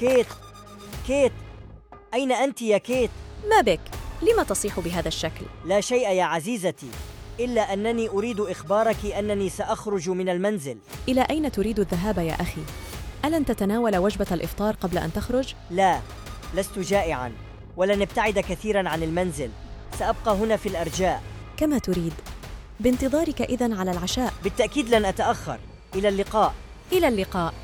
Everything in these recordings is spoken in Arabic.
كيت كيت أين أنت يا كيت؟ ما بك؟ لم تصيح بهذا الشكل؟ لا شيء يا عزيزتي إلا أنني أريد إخبارك أنني سأخرج من المنزل إلى أين تريد الذهاب يا أخي؟ ألن تتناول وجبة الإفطار قبل أن تخرج؟ لا لست جائعا ولن ابتعد كثيرا عن المنزل سأبقى هنا في الأرجاء كما تريد بانتظارك إذن على العشاء بالتأكيد لن أتأخر إلى اللقاء إلى اللقاء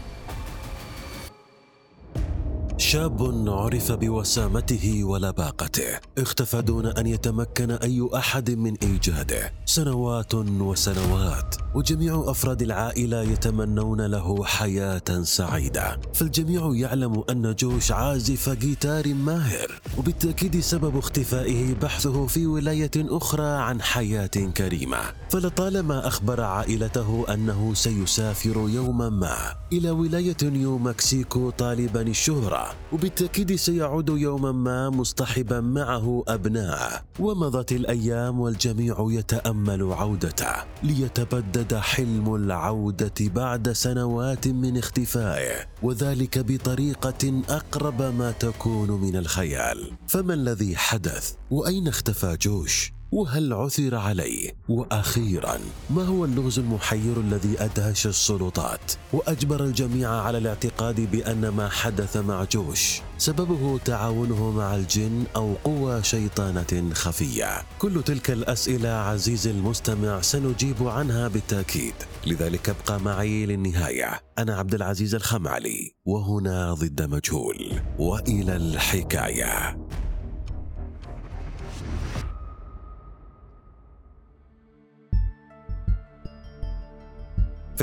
شاب عرف بوسامته ولباقته. اختفى دون أن يتمكن أي أحد من إيجاده. سنوات وسنوات. وجميع أفراد العائلة يتمنون له حياة سعيدة. فالجميع يعلم أن جوش عازف جيتار ماهر. وبالتأكيد سبب اختفائه بحثه في ولاية أخرى عن حياة كريمة. فلطالما أخبر عائلته أنه سيسافر يوما ما إلى ولاية نيو مكسيكو طالبا الشهرة. وبالتأكيد سيعود يوما ما مصطحبا معه ابناءه ومضت الأيام والجميع يتأمل عودته ليتبدد حلم العودة بعد سنوات من اختفائه وذلك بطريقة أقرب ما تكون من الخيال. فما الذي حدث؟ وأين اختفى جوش؟ وهل عثر عليه؟ وأخيرا ما هو اللغز المحير الذي أدهش السلطات؟ وأجبر الجميع على الاعتقاد بأن ما حدث مع جوش سببه تعاونه مع الجن أو قوى شيطانة خفية. كل تلك الأسئلة عزيزي المستمع سنجيب عنها بالتأكيد. لذلك ابقى معي للنهاية. أنا عبد العزيز الخمعلي وهنا ضد مجهول. وإلى الحكاية.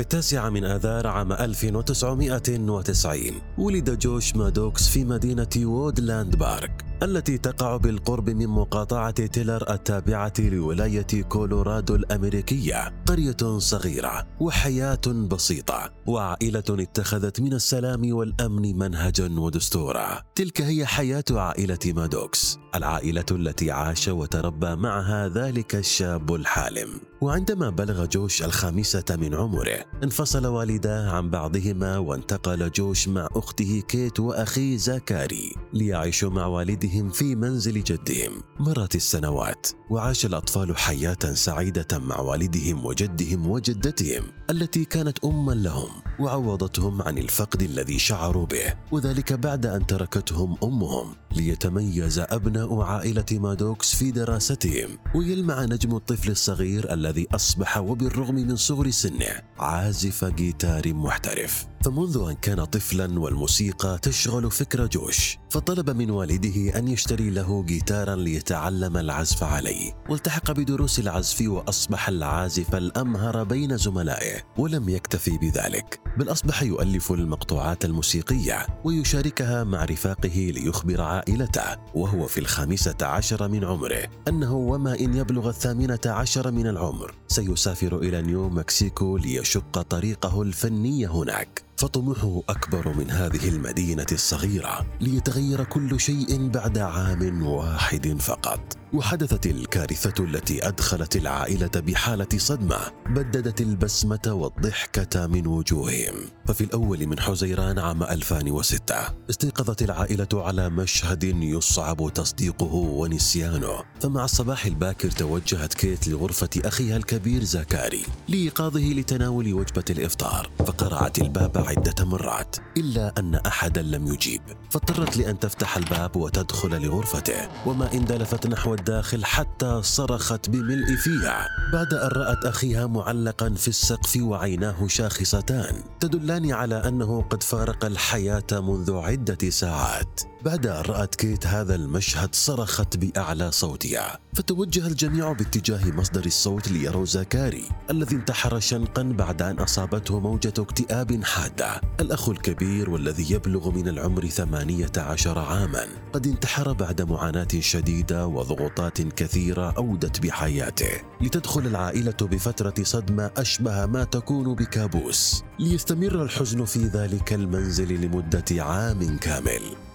في التاسعة من آذار عام 1990 ولد جوش مادوكس في مدينة وودلاند بارك. التي تقع بالقرب من مقاطعة تيلر التابعة لولاية كولورادو الأمريكية قرية صغيرة وحياة بسيطة وعائلة اتخذت من السلام والأمن منهجا ودستورا تلك هي حياة عائلة مادوكس العائلة التي عاش وتربى معها ذلك الشاب الحالم. وعندما بلغ جوش الخامسة من عمره انفصل والداه عن بعضهما وانتقل جوش مع أخته كيت وأخيه زاكاري ليعيشوا مع والدهم في منزل جدهم. مرت السنوات وعاش الأطفال حياة سعيدة مع والدهم وجدهم وجدتهم التي كانت أما لهم وعوضتهم عن الفقد الذي شعروا به وذلك بعد أن تركتهم أمهم ليتميز أبناء عائلة مادوكس في دراستهم ويلمع نجم الطفل الصغير الذي أصبح وبالرغم من صغر سنه عازف جيتار محترف. فمنذ أن كان طفلا والموسيقى تشغل فكر جوش فطلب من والده أن يشتري له جيتارا ليتعلم العزف عليه. والتحق بدروس العزف وأصبح العازف الأمهر بين زملائه ولم يكتفي بذلك. بل أصبح يؤلف المقطوعات الموسيقية ويشاركها مع رفاقه ليخبر عائلته وهو في الخامسة عشر من عمره أنه وما إن يبلغ الثامنة عشر من العمر سيسافر إلى نيو مكسيكو ليشق طريقه الفني هناك. فطموحه أكبر من هذه المدينة الصغيرة ليتغير كل شيء بعد عام واحد فقط. وحدثت الكارثة التي أدخلت العائلة بحالة صدمة بددت البسمة والضحكة من وجوههم. ففي الأول من حزيران عام 2006 استيقظت العائلة على مشهد يصعب تصديقه ونسيانه. فمع الصباح الباكر توجهت كيت لغرفة أخيها الكبير زكاري لإيقاظه لتناول وجبة الإفطار. فقرعت الباب عدة مرات إلا أن أحدا لم يجيب. فاضطرت لأن تفتح الباب وتدخل لغرفته وما إن دلفت نحو الداخل حتى صرخت بملء فيها. بعد أن رأت أخيها معلقا في السقف وعيناه شاخصتان تدلان على أنه قد فارق الحياة منذ عدة ساعات. بعد أن رأت كيت هذا المشهد صرخت بأعلى صوتها. فتوجه الجميع باتجاه مصدر الصوت ليروا زكاري الذي انتحر شنقا بعد أن أصابته موجة اكتئاب حاده الأخ الكبير والذي يبلغ من العمر ثمانية عشر عاما قد انتحر بعد معاناة شديدة وضغوطات كثيرة أودت بحياته. لتدخل العائلة بفترة صدمة أشبه ما تكون بكابوس. ليستمر الحزن في ذلك المنزل لمدة عام كامل.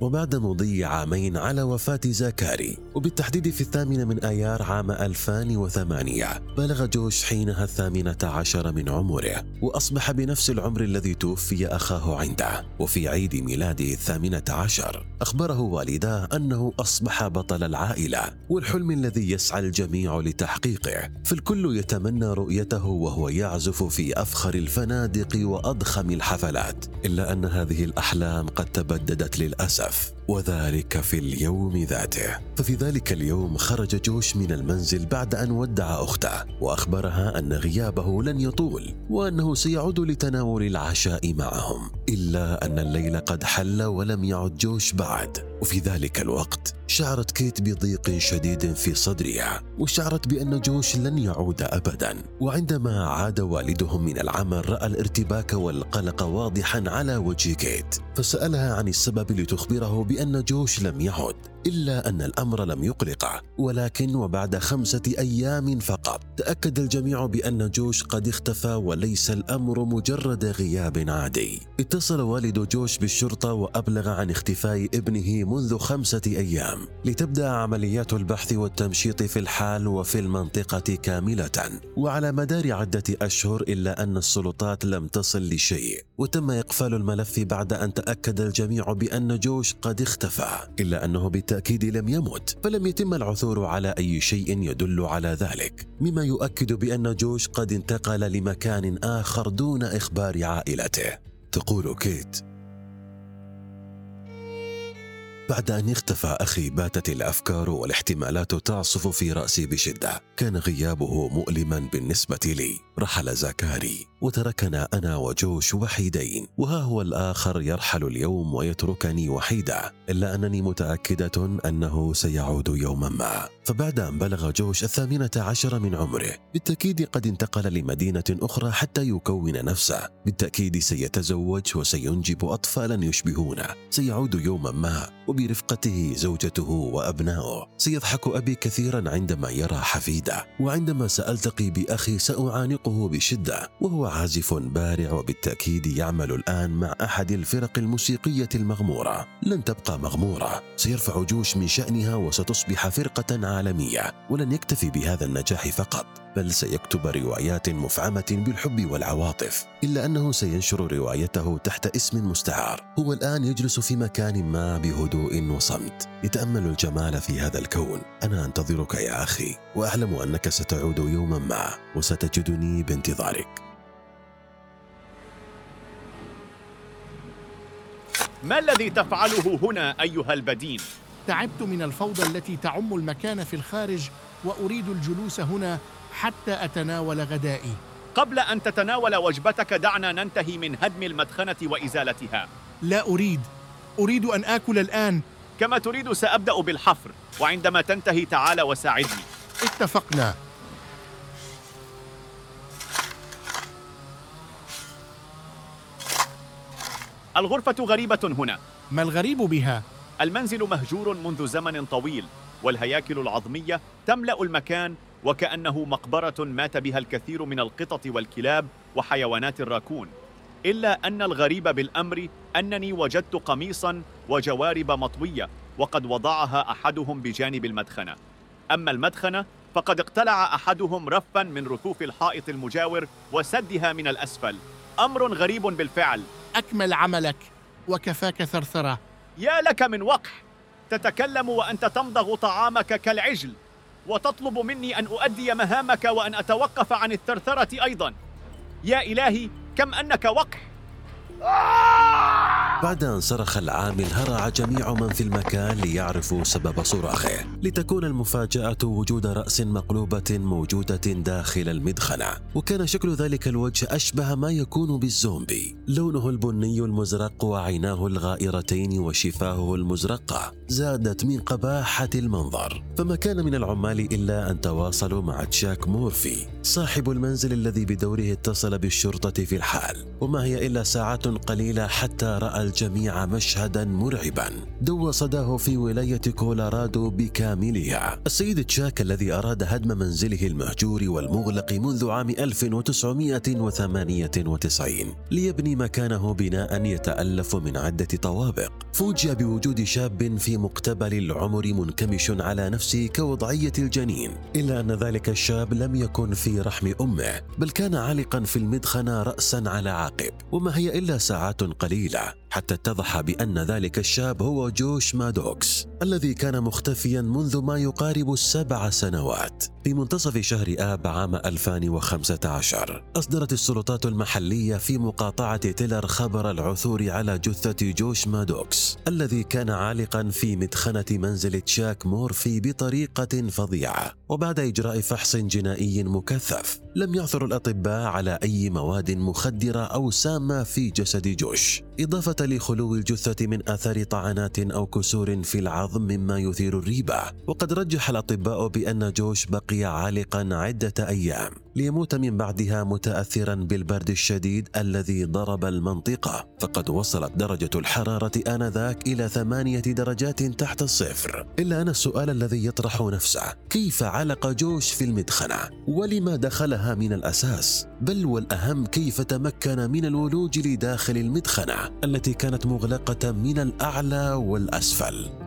وبعد مضي عامين على وفاة زاكاري وبالتحديد في الثامنة من آيار عام 2008 بلغ جوش حينها الثامنة عشر من عمره وأصبح بنفس العمر الذي توفي أخاه عنده وفي عيد ميلاده الثامنة عشر. أخبره والداه أنه أصبح بطل العائلة والحلم الذي يسعى الجميع لتحقيقه فالكل يتمنى رؤيته وهو يعزف في أفخر الفنادق وأضخم الحفلات إلا أن هذه الأحلام قد تبددت للأسف. stuff. وذلك في اليوم ذاته. ففي ذلك اليوم خرج جوش من المنزل بعد أن ودع أخته وأخبرها أن غيابه لن يطول وأنه سيعود لتناول العشاء معهم إلا أن الليل قد حل ولم يعد جوش بعد. وفي ذلك الوقت شعرت كيت بضيق شديد في صدرها وشعرت بأن جوش لن يعود ابدا. وعندما عاد والدهم من العمل رأى الارتباك والقلق واضحا على وجه كيت فسألها عن السبب لتخبره بأن جوش لم يعد. إلا أن الأمر لم يقلقه ولكن وبعد خمسة أيام فقط. تأكد الجميع بأن جوش قد اختفى وليس الأمر مجرد غياب عادي. اتصل والد جوش بالشرطة وأبلغ عن اختفاء ابنه منذ خمسة أيام. لتبدأ عمليات البحث والتمشيط في الحال وفي المنطقة كاملة وعلى مدار عدة أشهر إلا أن السلطات لم تصل لشيء. وتم إقفال الملف بعد أن تأكد الجميع بأن جوش قد اختفى. إلا أنه بالتاكيد لم يمت فلم يتم العثور على أي شيء يدل على ذلك مما يؤكد بأن جوش قد انتقل لمكان آخر دون إخبار عائلته. تقول كيت. بعد أن اختفى أخي باتت الأفكار والاحتمالات تعصف في رأسي بشدة. كان غيابه مؤلما بالنسبة لي. رحل زكاري وتركنا أنا وجوش وحيدين. وها هو الآخر يرحل اليوم ويتركني وحيدة إلا أنني متأكدة أنه سيعود يوما ما. فبعد أن بلغ جوش الثامنة عشر من عمره بالتأكيد قد انتقل لمدينة أخرى حتى يكون نفسه. بالتأكيد سيتزوج وسينجب أطفالا يشبهونه سيعود يوما ما. وبرفقته زوجته وأبناؤه سيضحك أبي كثيرا عندما يرى حفيدة وعندما سألتقي بأخي سأعانقه بشدة وهو عازف بارع وبالتأكيد يعمل الآن مع أحد الفرق الموسيقية المغمورة. لن تبقى مغمورة. سيرفع جوش من شأنها وستصبح فرقة عالمية ولن يكتفي بهذا النجاح فقط بل سيكتب روايات مفعمة بالحب والعواطف إلا أنه سينشر روايته تحت اسم مستعار. هو الآن يجلس في مكان ما بهدوء وصمت. يتأمل الجمال في هذا الكون. أنا أنتظرك يا أخي وأعلم أنك ستعود يوما ما وستجدني بانتظارك. ما الذي تفعله هنا أيها البدين؟ تعبت من الفوضى التي تعم المكان في الخارج وأريد الجلوس هنا حتى أتناول غدائي. قبل أن تتناول وجبتك دعنا ننتهي من هدم المدخنة وإزالتها. لا أريد. أريد أن آكل الآن. كما تريد سأبدأ بالحفر وعندما تنتهي تعال وساعدني. اتفقنا. الغرفة غريبة هنا. ما الغريب بها؟ المنزل مهجور منذ زمن طويل والهياكل العظمية تملأ المكان وكأنه مقبرة مات بها الكثير من القطط والكلاب وحيوانات الراكون. إلا أن الغريب بالأمر أنني وجدت قميصا وجوارب مطوية وقد وضعها أحدهم بجانب المدخنة. أما المدخنة فقد اقتلع أحدهم رفا من رفوف الحائط المجاور وسدها من الأسفل. أمر غريب بالفعل. أكمل عملك. وكفاك ثرثرة. يا لك من وقح. تتكلم وأنت تمضغ طعامك كالعجل. وتطلب مني أن أؤدي مهامك وأن أتوقف عن الثرثرة أيضا. يا إلهي كم أنك وقح بعد أن صرخ العامل هرع جميع من في المكان ليعرفوا سبب صراخه. لتكون المفاجأة وجود رأس مقلوبة موجودة داخل المدخنة. وكان شكل ذلك الوجه أشبه ما يكون بالزومبي. لونه البني المزرق وعيناه الغائرتين وشفاهه المزرقة زادت من قباحة المنظر. فما كان من العمال إلا أن تواصلوا مع تشاك مورفي صاحب المنزل الذي بدوره اتصل بالشرطة في الحال. وما هي إلا ساعات قليلة حتى رأى الجميع مشهدا مرعبا. دو صداه في ولاية كولورادو بكاملها السيد تشاك الذي أراد هدم منزله المهجور والمغلق منذ عام 1998 ليبني مكانه بناء يتألف من عدة طوابق. فوجئ بوجود شاب في مقتبل العمر منكمش على نفسه كوضعية الجنين إلا أن ذلك الشاب لم يكن في رحم أمه بل كان عالقا في المدخنة رأسا على عقب وما هي إلا ساعات قليلة. حتى اتضح بأن ذلك الشاب هو جوش مادوكس الذي كان مختفيا منذ ما يقارب السبع سنوات. في منتصف شهر آب عام 2015 أصدرت السلطات المحلية في مقاطعة تيلر خبر العثور على جثة جوش مادوكس الذي كان عالقا في مدخنة منزل تشاك مورفي بطريقة فظيعة. وبعد إجراء فحص جنائي مكثف لم يعثر الأطباء على أي مواد مخدرة أو سامة في جسد جوش. إضافة لخلو الجثة من آثار طعنات أو كسور في العظم مما يثير الريبة. وقد رجح الأطباء بأن جوش بقي عالقا عدة أيام. ليموت من بعدها متأثرا بالبرد الشديد الذي ضرب المنطقة. فقد وصلت درجة الحرارة آنذاك إلى ثمانية درجات تحت الصفر. إلا أن السؤال الذي يطرح نفسه كيف علق جوش في المدخنة؟ ولما دخلها من الأساس؟ بل والأهم كيف تمكن من الولوج لداخل المدخنة؟ التي كانت مغلقة من الأعلى والأسفل.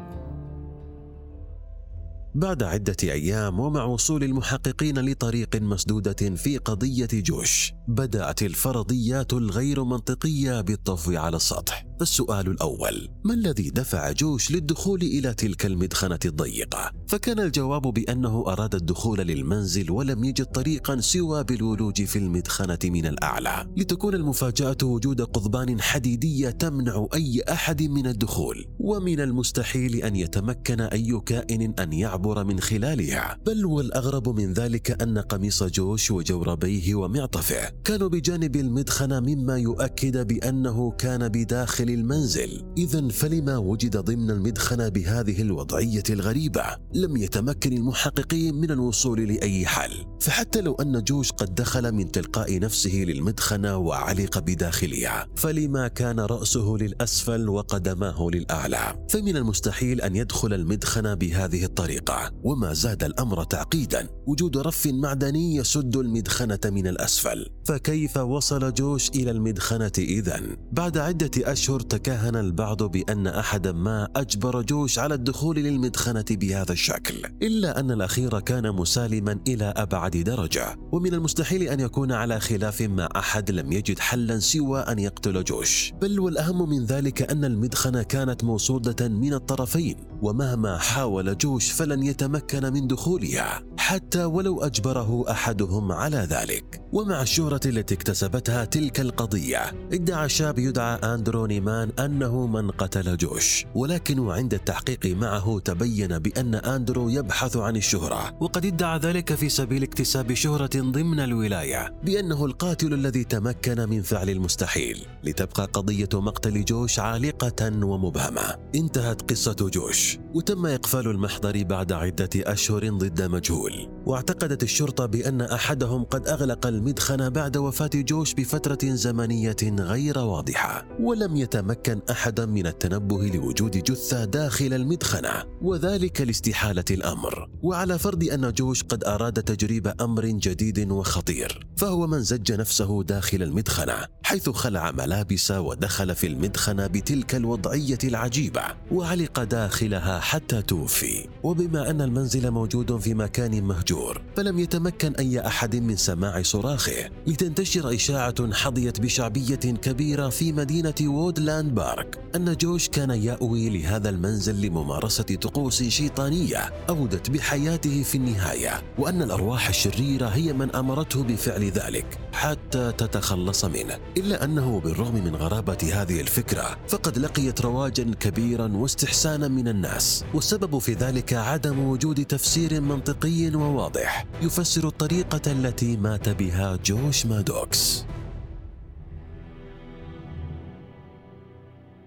بعد عدة أيام ومع وصول المحققين لطريق مسدودة في قضية جوش بدأت الفرضيات الغير منطقية بالطفو على السطح. السؤال الأول ما الذي دفع جوش للدخول إلى تلك المدخنة الضيقة؟ فكان الجواب بأنه أراد الدخول للمنزل ولم يجد طريقا سوى بالولوج في المدخنة من الأعلى لتكون المفاجأة وجود قضبان حديدية تمنع أي أحد من الدخول ومن المستحيل أن يتمكن أي كائن أن يعبر من خلالها بل والأغرب من ذلك أن قميص جوش وجوربيه ومعطفه كانوا بجانب المدخنة مما يؤكد بأنه كان بداخل المنزل إذا فلما وجد ضمن المدخنة بهذه الوضعية الغريبة لم يتمكن المحققين من الوصول لأي حل. فحتى لو أن جوش قد دخل من تلقاء نفسه للمدخنة وعلق بداخلها فلما كان رأسه للأسفل وقدماه للأعلى. فمن المستحيل أن يدخل المدخنة بهذه الطريقة وما زاد الأمر تعقيدا. وجود رف معدني يسد المدخنة من الأسفل. فكيف وصل جوش إلى المدخنة إذا؟ بعد عدة أشهر تكهن البعض بأن أحدا ما أجبر جوش على الدخول للمدخنة بهذا الشكل إلا أن الأخير كان مسالما إلى أبعد درجة. ومن المستحيل أن يكون على خلاف مع أحد لم يجد حلا سوى أن يقتل جوش. بل والأهم من ذلك أن المدخنة كانت موصودة من الطرفين ومهما حاول جوش فلن يتمكن من دخولها حتى ولو أجبره أحدهم على ذلك. ومع الشهرة التي اكتسبتها تلك القضية إدعى شاب يدعى أندرو نيمان أنه من قتل جوش ولكن عند التحقيق معه تبين بأن أندرو يبحث عن الشهرة. وقد ادعى ذلك في سبيل اكتساب شهرة ضمن الولاية بأنه القاتل الذي تمكن من فعل المستحيل لتبقى قضية مقتل جوش عالقة ومبهمة. انتهت قصة جوش وتم إقفال المحضر بعد عدة أشهر ضد مجهول. واعتقدت الشرطة بأن أحدهم قد أغلق المدخن بعد وفاة جوش بفترة زمنية غير واضحة ولم يتمكن أحدا من التنبه لوجود جثة داخل المدخنة وذلك لاستحالة الأمر. وعلى فرض أن جوش قد أراد تجريب أمر جديد وخطير فهو من زج نفسه داخل المدخنة حيث خلع ملابس ودخل في المدخنة بتلك الوضعية العجيبة وعلق داخلها حتى توفي. وبما أن المنزل موجود في مكان مهجور فلم يتمكن أي أحد من سماع صراخه لتنتشر إشاعة حظيت بشعبية كبيرة في مدينة وودلاند بارك أن جوش كان يأوي لهذا المنزل لممارسة طقوس شيطانية أودت بحياته في النهاية وأن الأرواح الشريرة هي من أمرته بفعل ذلك حتى تتخلص منه. إلا أنه بالرغم من غرابة هذه الفكرة فقد لقيت رواجا كبيرا واستحسانا من الناس والسبب في ذلك عدم وجود تفسير منطقي وواضح يفسر الطريقة التي مات بها جوش مادوكس.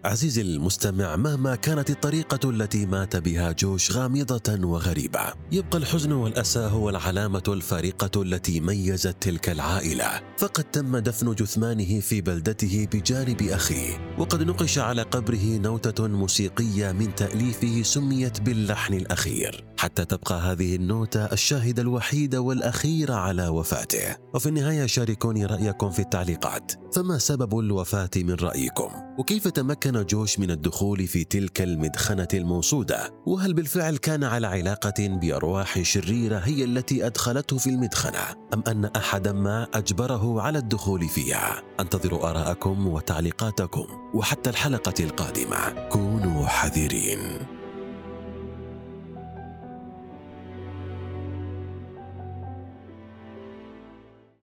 عزيزي المستمع مهما كانت الطريقة التي مات بها جوش غامضة وغريبة يبقى الحزن والأسى هو العلامة الفارقة التي ميزت تلك العائلة. فقد تم دفن جثمانه في بلدته بجانب أخيه وقد نقش على قبره نوتة موسيقية من تأليفه سميت باللحن الأخير. حتى تبقى هذه النوتة الشاهدة الوحيدة والأخيرة على وفاته. وفي النهاية شاركوني رأيكم في التعليقات. فما سبب الوفاة من رأيكم؟ وكيف تمكن جوش من الدخول في تلك المدخنة الموصودة وهل بالفعل كان على علاقة بأرواح شريرة هي التي أدخلته في المدخنة؟ أم أن أحدا ما أجبره على الدخول فيها؟ أنتظر آراءكم وتعليقاتكم وحتى الحلقة القادمة. كونوا حذرين.